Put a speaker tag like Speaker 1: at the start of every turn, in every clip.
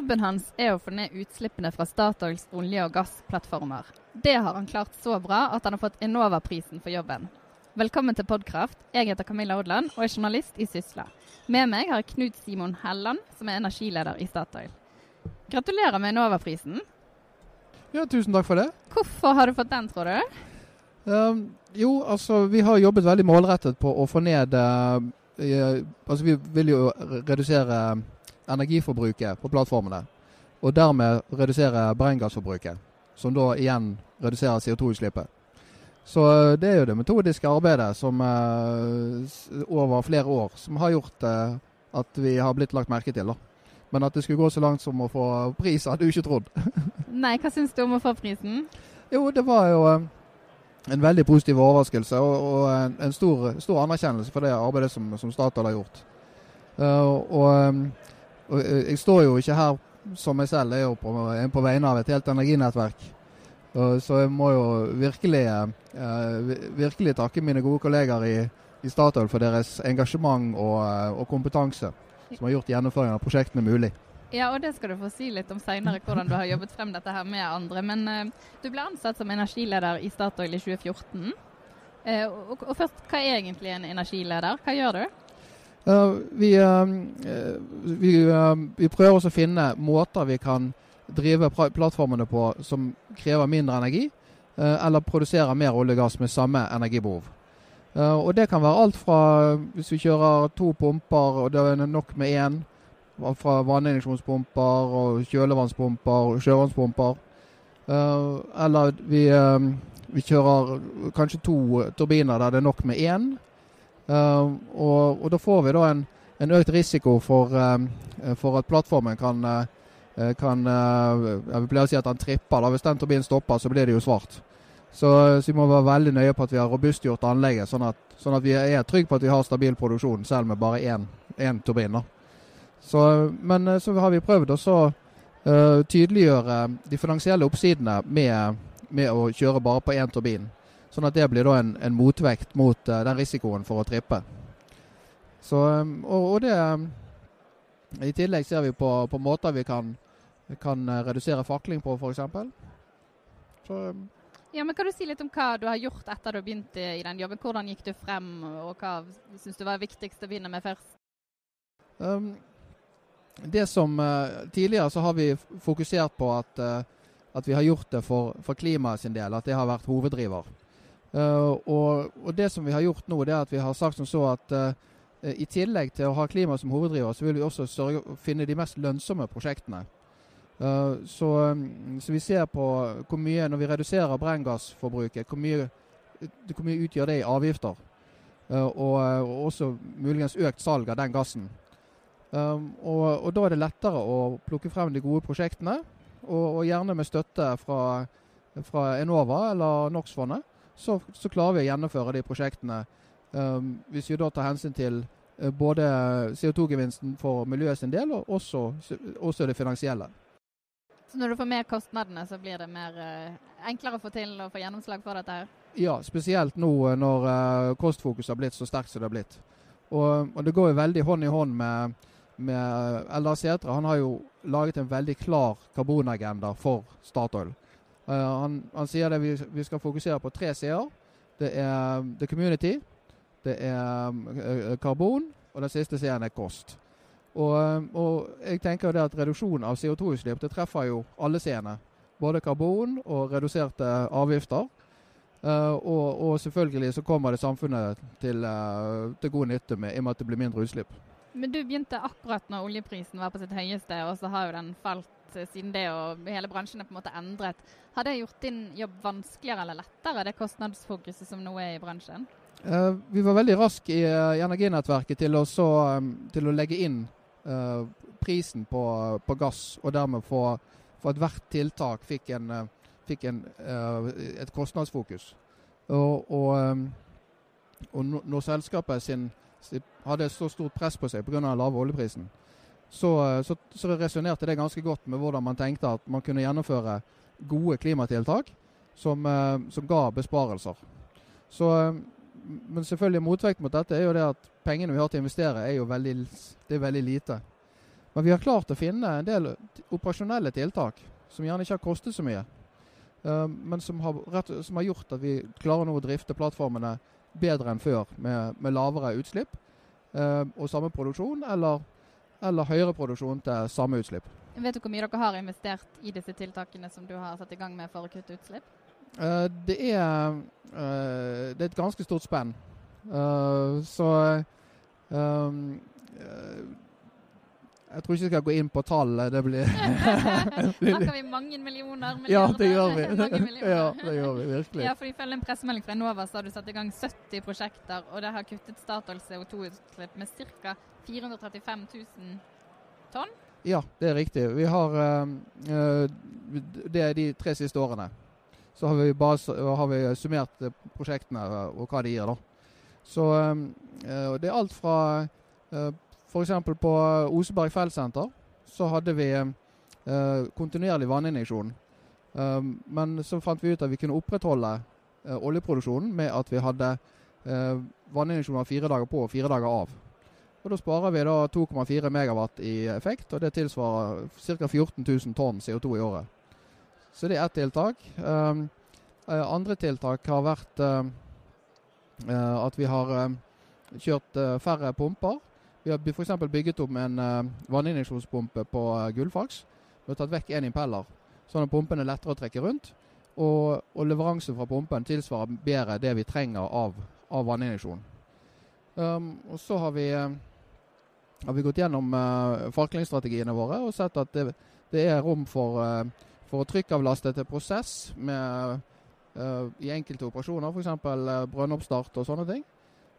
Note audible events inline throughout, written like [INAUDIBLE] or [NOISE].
Speaker 1: Jobben hans er å få ned utslippene fra Statoils olje- og gassplattformer. Det har han klart så bra at han har fått Enova-prisen for jobben. Velkommen til Podkraft. Jeg heter Camilla Odland og er journalist i Sysla. Med meg har jeg Knut Simon Helland, som er energileder i Statoil. Gratulerer med Enova-prisen.
Speaker 2: Ja, tusen takk for det.
Speaker 1: Hvorfor har du fått den, tror du?
Speaker 2: Um, jo, altså vi har jobbet veldig målrettet på å få ned uh, i, Altså vi vil jo redusere energiforbruket på plattformene. Og dermed redusere brenngassforbruket, som da igjen reduserer CO2-utslippet. Så uh, det er jo det metodiske arbeidet som uh, over flere år som har gjort uh, at vi har blitt lagt merke til. da. Men at det skulle gå så langt som å få pris, hadde du ikke trodd. [LAUGHS]
Speaker 1: Nei, hva syns du om å få prisen?
Speaker 2: Jo, det var jo en veldig positiv overraskelse og, og en, en stor, stor, anerkjennelse for det arbeidet som, som Statoil har gjort. Uh, og, og, jeg står jo ikke her som meg selv, jeg er jo på, på vegne av et helt energinettverk. Så jeg må jo virkelig, uh, virkelig takke mine gode kolleger i, i Statoil for deres engasjement og, og kompetanse som har gjort gjennomføringen av prosjektene mulig.
Speaker 1: Ja, og det skal du få si litt om seinere, hvordan du har jobbet frem dette her med andre. Men du ble ansatt som energileder i Statoil i 2014. Uh, og, og, først, hva er egentlig en energileder? Hva gjør du?
Speaker 2: Uh, vi, vi, vi, prøver også å finne måter vi kan drive plattformene på som krever mindre energi, eller produserer mer olje og gass med samme energibehov. Og Det kan være alt fra hvis vi kjører to pumper og det er nok med én, fra vanninjeksjonspumper og kjølevannspumper og sjøvannspumper. Eller vi, vi, kjører kanskje to turbiner der det er nok med én. Og, og, da får vi da en, en økt risiko for, for, at plattformen kan, kan Jeg å si at den tripper. da Hvis den turbinen stopper, så blir det jo svart. Så, så, vi må være veldig nøye på at vi har robustgjort anlegget, sånn at, sånn at vi er trygge på at vi har stabil produksjon, selv med bare én, én turbin. Så, men så har vi prøvd å uh, tydeliggjøre de finansielle oppsidene med, med, å kjøre bare på én turbin. Sånn at det blir da en, en motvekt mot uh, den risikoen for å trippe. Så, og, og det I tillegg ser vi på, på måter vi kan, kan redusere fakling på, f.eks. Så
Speaker 1: ja, men Kan du si litt om hva du har gjort etter du begynte i den jobben? Hvordan gikk du frem, og hva syns du var viktigst å begynne med først?
Speaker 2: Um, det som uh, Tidligere så har vi fokusert på at, uh, at vi har gjort det for, for klimaet sin del, at det har vært hoveddriver. Uh, og, og, det som vi har gjort nå, det er at vi har sagt som så at i tillegg til å ha klima som hoveddriver, så vil vi også sørge finne de mest lønnsomme prosjektene. Uh, så, mm, så, vi ser på hvor mye, når vi reduserer brenngassforbruket, hvor mye, hvor mye utgjør det i avgifter. Og, og, også muligens økt salg av den gassen. Og, og, da er det lettere å plukke frem de gode prosjektene, og gjerne med støtte fra, fra Enova eller NOx-fondet. Så, så, klarer vi å gjennomføre de prosjektene um, hvis vi da tar hensyn til uh, både CO2-gevinsten for miljøet sin del, og også, også det finansielle.
Speaker 1: Så når du får med kostnadene, så blir det mer uh, enklere å få til å få gjennomslag for dette her?
Speaker 2: Ja, spesielt nå eh, når uh, kostfokus har blitt så sterkt som det har blitt. Og, og, det går jo veldig hånd i hånd med, med Eldar Sætre. Han har jo laget en veldig klar karbonagenda for Statoil. Uh, han, han, sier det vi, vi, skal fokusere på tre c-er. Det er the community, det er karbon, og den siste c-en er kost. Og, eh, og, jeg tenker det at reduksjon av CO2-utslipp det treffer jo alle scener. Både karbon og reduserte avgifter. Uh, og, og, selvfølgelig så kommer det samfunnet til, uh, til god nytte med, i og med at det blir mindre utslipp.
Speaker 1: Men du begynte akkurat når oljeprisen var på sitt høyeste, og så har jo den falt siden det, og hele bransjen er på en måte endret. Har det gjort din jobb vanskeligere eller lettere, det kostnadsfokuset som nå er i bransjen?
Speaker 2: Uh, vi var veldig raske i, i Energinettverket til så, um, til å legge inn uh, prisen på, på, gass, og dermed få, at hvert tiltak fikk, en, uh, fikk en, eh, et kostnadsfokus. Og, og, og når selskapet sin, hadde så stort press på seg pga. lave oljeprisen, så, så, så resonnerte det ganske godt med hvordan man tenkte at man kunne gjennomføre gode klimatiltak som, som ga besparelser. Så, men selvfølgelig motvekt mot dette er jo det at pengene vi har til å investere, er jo veldig, det er veldig lite. Men vi har klart å finne en del operasjonelle tiltak som gjerne ikke har kostet så mye. Men som har, rett, som har, gjort at vi klarer nå å drifte plattformene bedre enn før med, med lavere utslipp og samme produksjon, eller, eller høyere produksjon til samme utslipp.
Speaker 1: Vet du hvor mye dere har investert i disse tiltakene som du har satt i gang med for å kutte utslipp?
Speaker 2: Uh, det, er, det er et ganske stort spenn. så um, jeg tror ikke jeg skal gå inn på tallet. [LAUGHS] Det blir
Speaker 1: Snakker vi mange millioner?
Speaker 2: Ja, det gjør vi. [LAUGHS] ja, det gjør vi virkelig.
Speaker 1: Ja, for Ifølge en pressemelding fra Enova så har du satt i gang 70 prosjekter, og det har kuttet Statoils CO2-utslipp med ca. 435 000 tonn?
Speaker 2: Ja, det er riktig. Vi har uh, Det er de tre siste årene. Så har vi, bare, har vi summert prosjektene og hva de gir, da. Så uh, det er alt fra uh, F.eks. på Oseberg feltsenter så hadde vi eh, kontinuerlig vanninjeksjon. Eh, men så fant vi ut at vi kunne opprettholde eh, oljeproduksjonen med at vi hadde eh, vanninjeksjoner fire dager på og fire dager av. Og Da sparer vi da 2,4 megawatt i effekt, og det tilsvarer ca. 14 000 tonn CO2 i året. Så det er ett tiltak. Um, andre tiltak har vært at vi har kjørt færre pumper. Vi har f.eks. bygget opp en uh, vanninjeksjonspumpe på uh, Gullfaks. Vi har tatt vekk én impeller, sånn at pumpen er lettere å trekke rundt. Og, og leveransen fra pumpen tilsvarer bedre det vi trenger av, av vanninjeksjon. Um, og så har vi, uh, har vi gått gjennom uh, faklingsstrategiene våre og sett at det, det er rom for, uh, for å trykkavlaste til prosess med, i enkelte operasjoner, f.eks. Uh, brønnoppstart og sånne ting.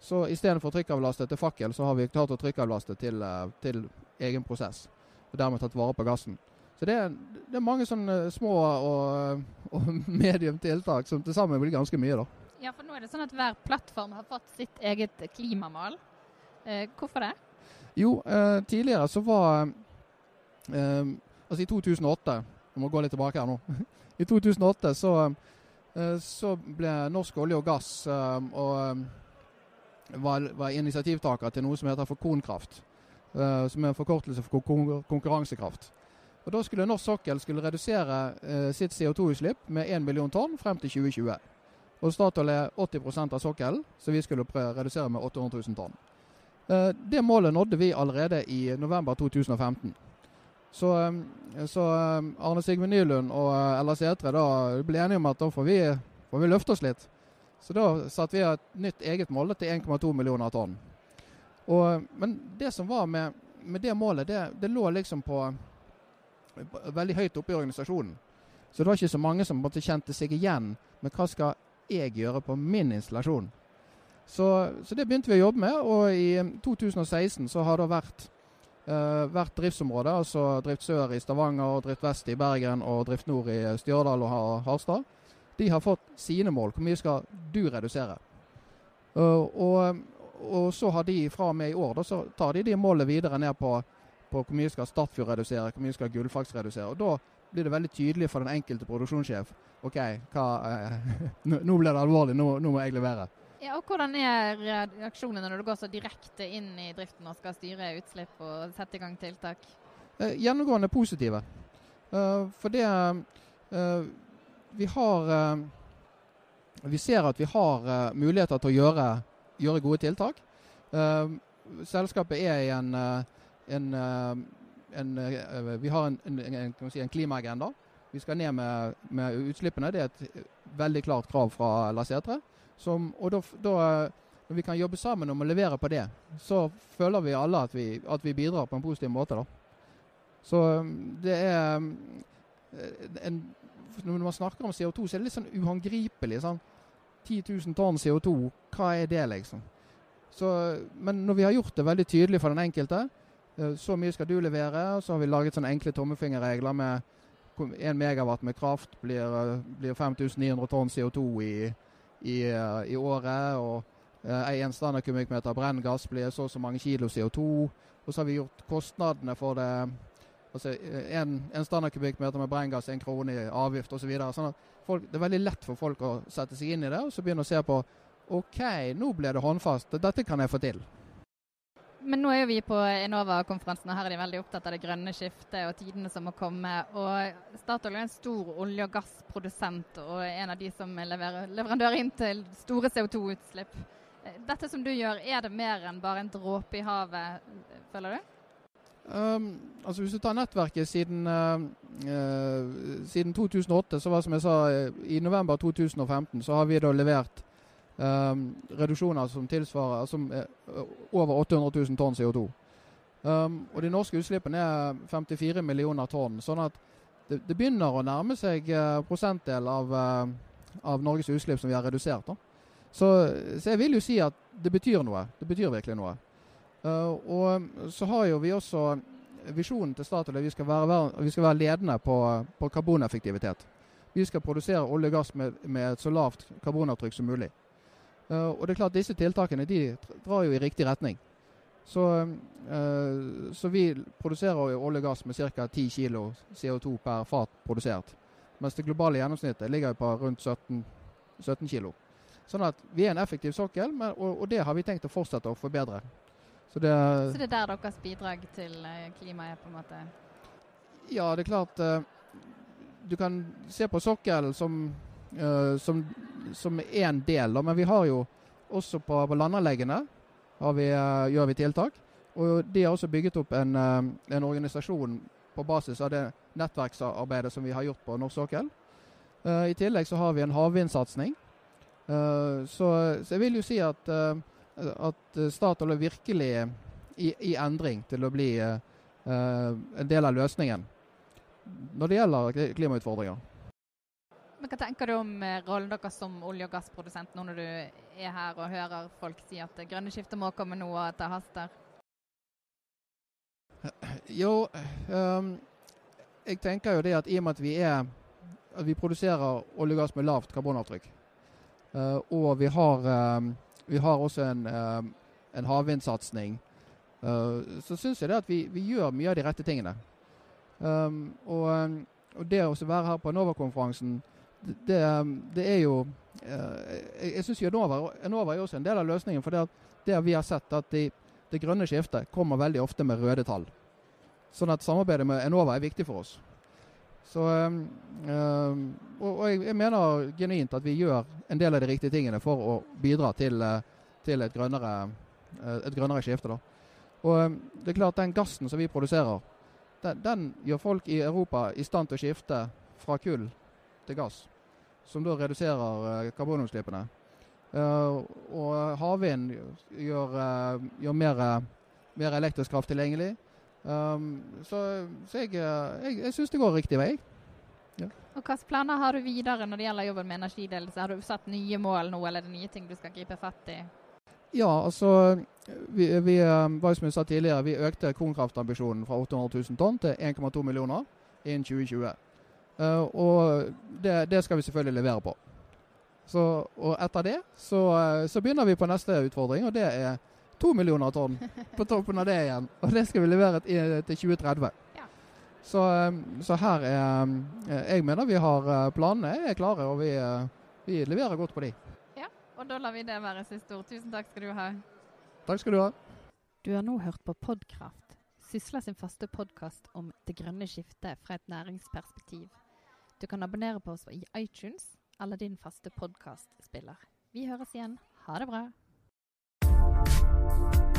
Speaker 2: Så istedenfor trykkavlaste til fakkel, så har vi klart å trykkavlaste til, eh, til egen prosess. Og dermed tatt vare på gassen. Så det er, det er mange sånne små og, og [LAUGHS] medium tiltak som til sammen blir ganske mye, da.
Speaker 1: Ja, for nå er det sånn at hver plattform har fått sitt eget klimamål. Eh, hvorfor det?
Speaker 2: Jo, eh, tidligere så var eh, Altså i 2008 Jeg må gå litt tilbake her nå. [LAUGHS] I 2008 så, eh, så ble norsk olje og gass eh, og var, var initiativtaker til noe som heter for Konkraft. Uh, som er en forkortelse for konkurransekraft. Og Da skulle norsk sokkel skulle redusere uh, sitt CO2-utslipp med 1 million tonn frem til 2020. Og Statoil er 80% av sokkelen, så vi skulle redusere med 800 000 tonn. Uh, det målet nådde vi allerede i november 2015. Så, så Arne Sigve Nylund og Ella Sætre ble enige om at da får vi, får vi løfte oss litt. Så da satte vi et nytt eget mål til 1,2 millioner tonn. Og, men det som var med, med det målet, det, det, lå liksom på veldig høyt oppe i organisasjonen. Så det var ikke så mange som måtte kjente seg igjen med hva skal jeg gjøre på min installasjon. Så, så det begynte vi å jobbe med, og i 2016 så har det vært, uh, hvert driftsområde, altså Drift Sør i Stavanger, Drift Vest i Bergen og Drift Nord i Stjørdal og Harstad de har fått sine mål. Hvor mye skal du redusere? Uh, og, og, så har de fra og med i år, da, så tar de de målene videre ned på, på hvor mye skal Statfjord redusere, hvor mye skal Gullfaks redusere. Og Da blir det veldig tydelig for den enkelte produksjonssjef. OK, hva, eh, [LAUGHS] nå blir det alvorlig, nå, nå, må jeg levere.
Speaker 1: Ja, og Hvordan er reaksjonene når du går så direkte inn i driften og skal styre utslipp og sette i gang tiltak?
Speaker 2: Eh, gjennomgående positive. Uh, for det uh, vi har eh, Vi ser at vi har eh, muligheter til å gjøre, gjøre gode tiltak. Eh, selskapet er i en, en, en Vi har en, en, si, en, klimaagenda. Vi skal ned med, med, utslippene. Det er et veldig klart krav fra La Setre. og da, da, når vi kan jobbe sammen om å levere på det, så føler vi alle at vi, at vi bidrar på en positiv måte. Da. Så det er en når man snakker om CO2, så er det litt sånn uhåndgripelig. Sånn 10 000 tonn CO2, hva er det, liksom? Så, men når vi har gjort det veldig tydelig for den enkelte, eh, så mye skal du levere, så har vi laget sånne enkle tommefingerregler med 1 megawatt med kraft blir, eh, blir 5900 tonn CO2 i, i, eh, i året. og en standardkubikkmeter brenngass blir så og så mange kilo CO2. Og så har vi gjort kostnadene for det Altså en, en standardkubikkmeter med brenngass, en krone i avgift osv. Så sånn folk, det er veldig lett for folk å sette seg inn i det og så begynne å se på OK, nå ble det håndfast. Dette kan jeg få til.
Speaker 1: Men nå er vi på Enova-konferansen, og her er de veldig opptatt av det grønne skiftet og tidene som må komme. Og Statoil er en stor olje- og gassprodusent og en av de som leverer leverandør inn til store CO2-utslipp. Dette som du gjør, er det mer enn bare en dråpe i havet, føler du?
Speaker 2: Um, altså Hvis du tar nettverket siden, uh, uh, siden 2008, så var som jeg sa i november 2015, så har vi da levert um, reduksjoner som tilsvarer som er over 800 000 tonn CO2. Um, og de norske utslippene er 54 millioner tonn. sånn at det, det begynner å nærme seg uh, prosentdel av, av, Norges utslipp som vi har redusert. Så, så, jeg vil jo si at det betyr noe. Det betyr virkelig noe. Uh, og så har jo vi også visjonen til Statoil at vi skal være, vi skal være ledende på, på, karboneffektivitet. Vi skal produsere olje og gass med, med et så lavt karbonavtrykk som mulig. Uh, og det er klart Disse tiltakene de drar jo i riktig retning. Så, uh, så vi produserer jo olje og gass med ca. 10 kg CO2 per fat produsert. Mens det globale gjennomsnittet ligger på rundt 17, 17 kg. Sånn at vi er en effektiv sokkel, men, og, og, det har vi tenkt å fortsette å forbedre.
Speaker 1: Så det, så det, er der deres bidrag til eh, klimaet er, på en måte?
Speaker 2: Ja, det er klart. Du kan se på sokkelen som uh, som, som en del. Men vi har jo også på, på landanleggene vi, uh, gjør vi tiltak. Og de har også bygget opp en, uh, en, organisasjon på basis av det nettverksarbeidet som vi har gjort på norsk sokkel. I tillegg så har vi en havvindsatsing. Så, så, jeg vil jo si at, at Statoil er virkelig i, i, endring til å bli en del av løsningen når det gjelder klimautfordringer.
Speaker 1: Men Hva tenker du om eh, rollen deres som olje- og gassprodusent nå når du er her og hører folk si at det grønne skiftet må komme nå, og at det haster?
Speaker 2: Jo, um, jeg tenker jo det at i og med at vi er at vi produserer olje og gass med lavt karbonavtrykk, uh, og vi har, um, vi har også en, um, en havvindsatsing, uh, så syns jeg det at vi, vi, gjør mye av de rette tingene. og, og det å være her på Enova-konferansen, det, det, er jo eh, Jeg syns Enova er også en del av løsningen. For det, det vi har sett, at de, det grønne skiftet kommer veldig ofte med røde tall. Sånn at samarbeidet med Enova er viktig for oss. Så, øh, og, og jeg, mener genuint at vi gjør en del av de riktige tingene for å bidra til, til et, grønnere, et, grønnere, skifte. Da. Og det er klart Den gassen som vi produserer, den, den gjør folk i Europa i stand til å skifte fra kull til gass, som da reduserer uh, karbonutslippene. Uh, og havvind gjør, gjør mer, mer, elektrisk kraft tilgjengelig. Um, så, så, jeg, jeg, jeg syns det går riktig vei.
Speaker 1: Ja. Og Hvilke planer har du videre når det gjelder jobben med energiledelse? Har du satt nye mål nå, eller er det nye ting du skal gripe fatt i?
Speaker 2: Ja, altså vi, vi, som jeg sa tidligere, vi økte kornkraftambisjonen fra 800 000 tonn til 1,2 millioner innen 2020. Uh, og det, det, skal vi selvfølgelig levere på. Så, og etter det så, uh, så, begynner vi på neste utfordring, og det er to millioner tonn på toppen av det igjen. Og det skal vi levere til 2030. Ja. Så, um, så, her er um, Jeg mener vi har planene er klare, og vi, vi leverer godt på de.
Speaker 1: Ja, og da lar vi det være siste ord. Tusen takk skal du ha.
Speaker 2: Takk skal du ha.
Speaker 1: Du har nå hørt på Podkraft, Sysla sin faste podkast om det grønne skiftet fra et næringsperspektiv. Du kan abonnere på oss i iTunes eller din faste podkastspiller. Vi høres igjen. Ha det bra. you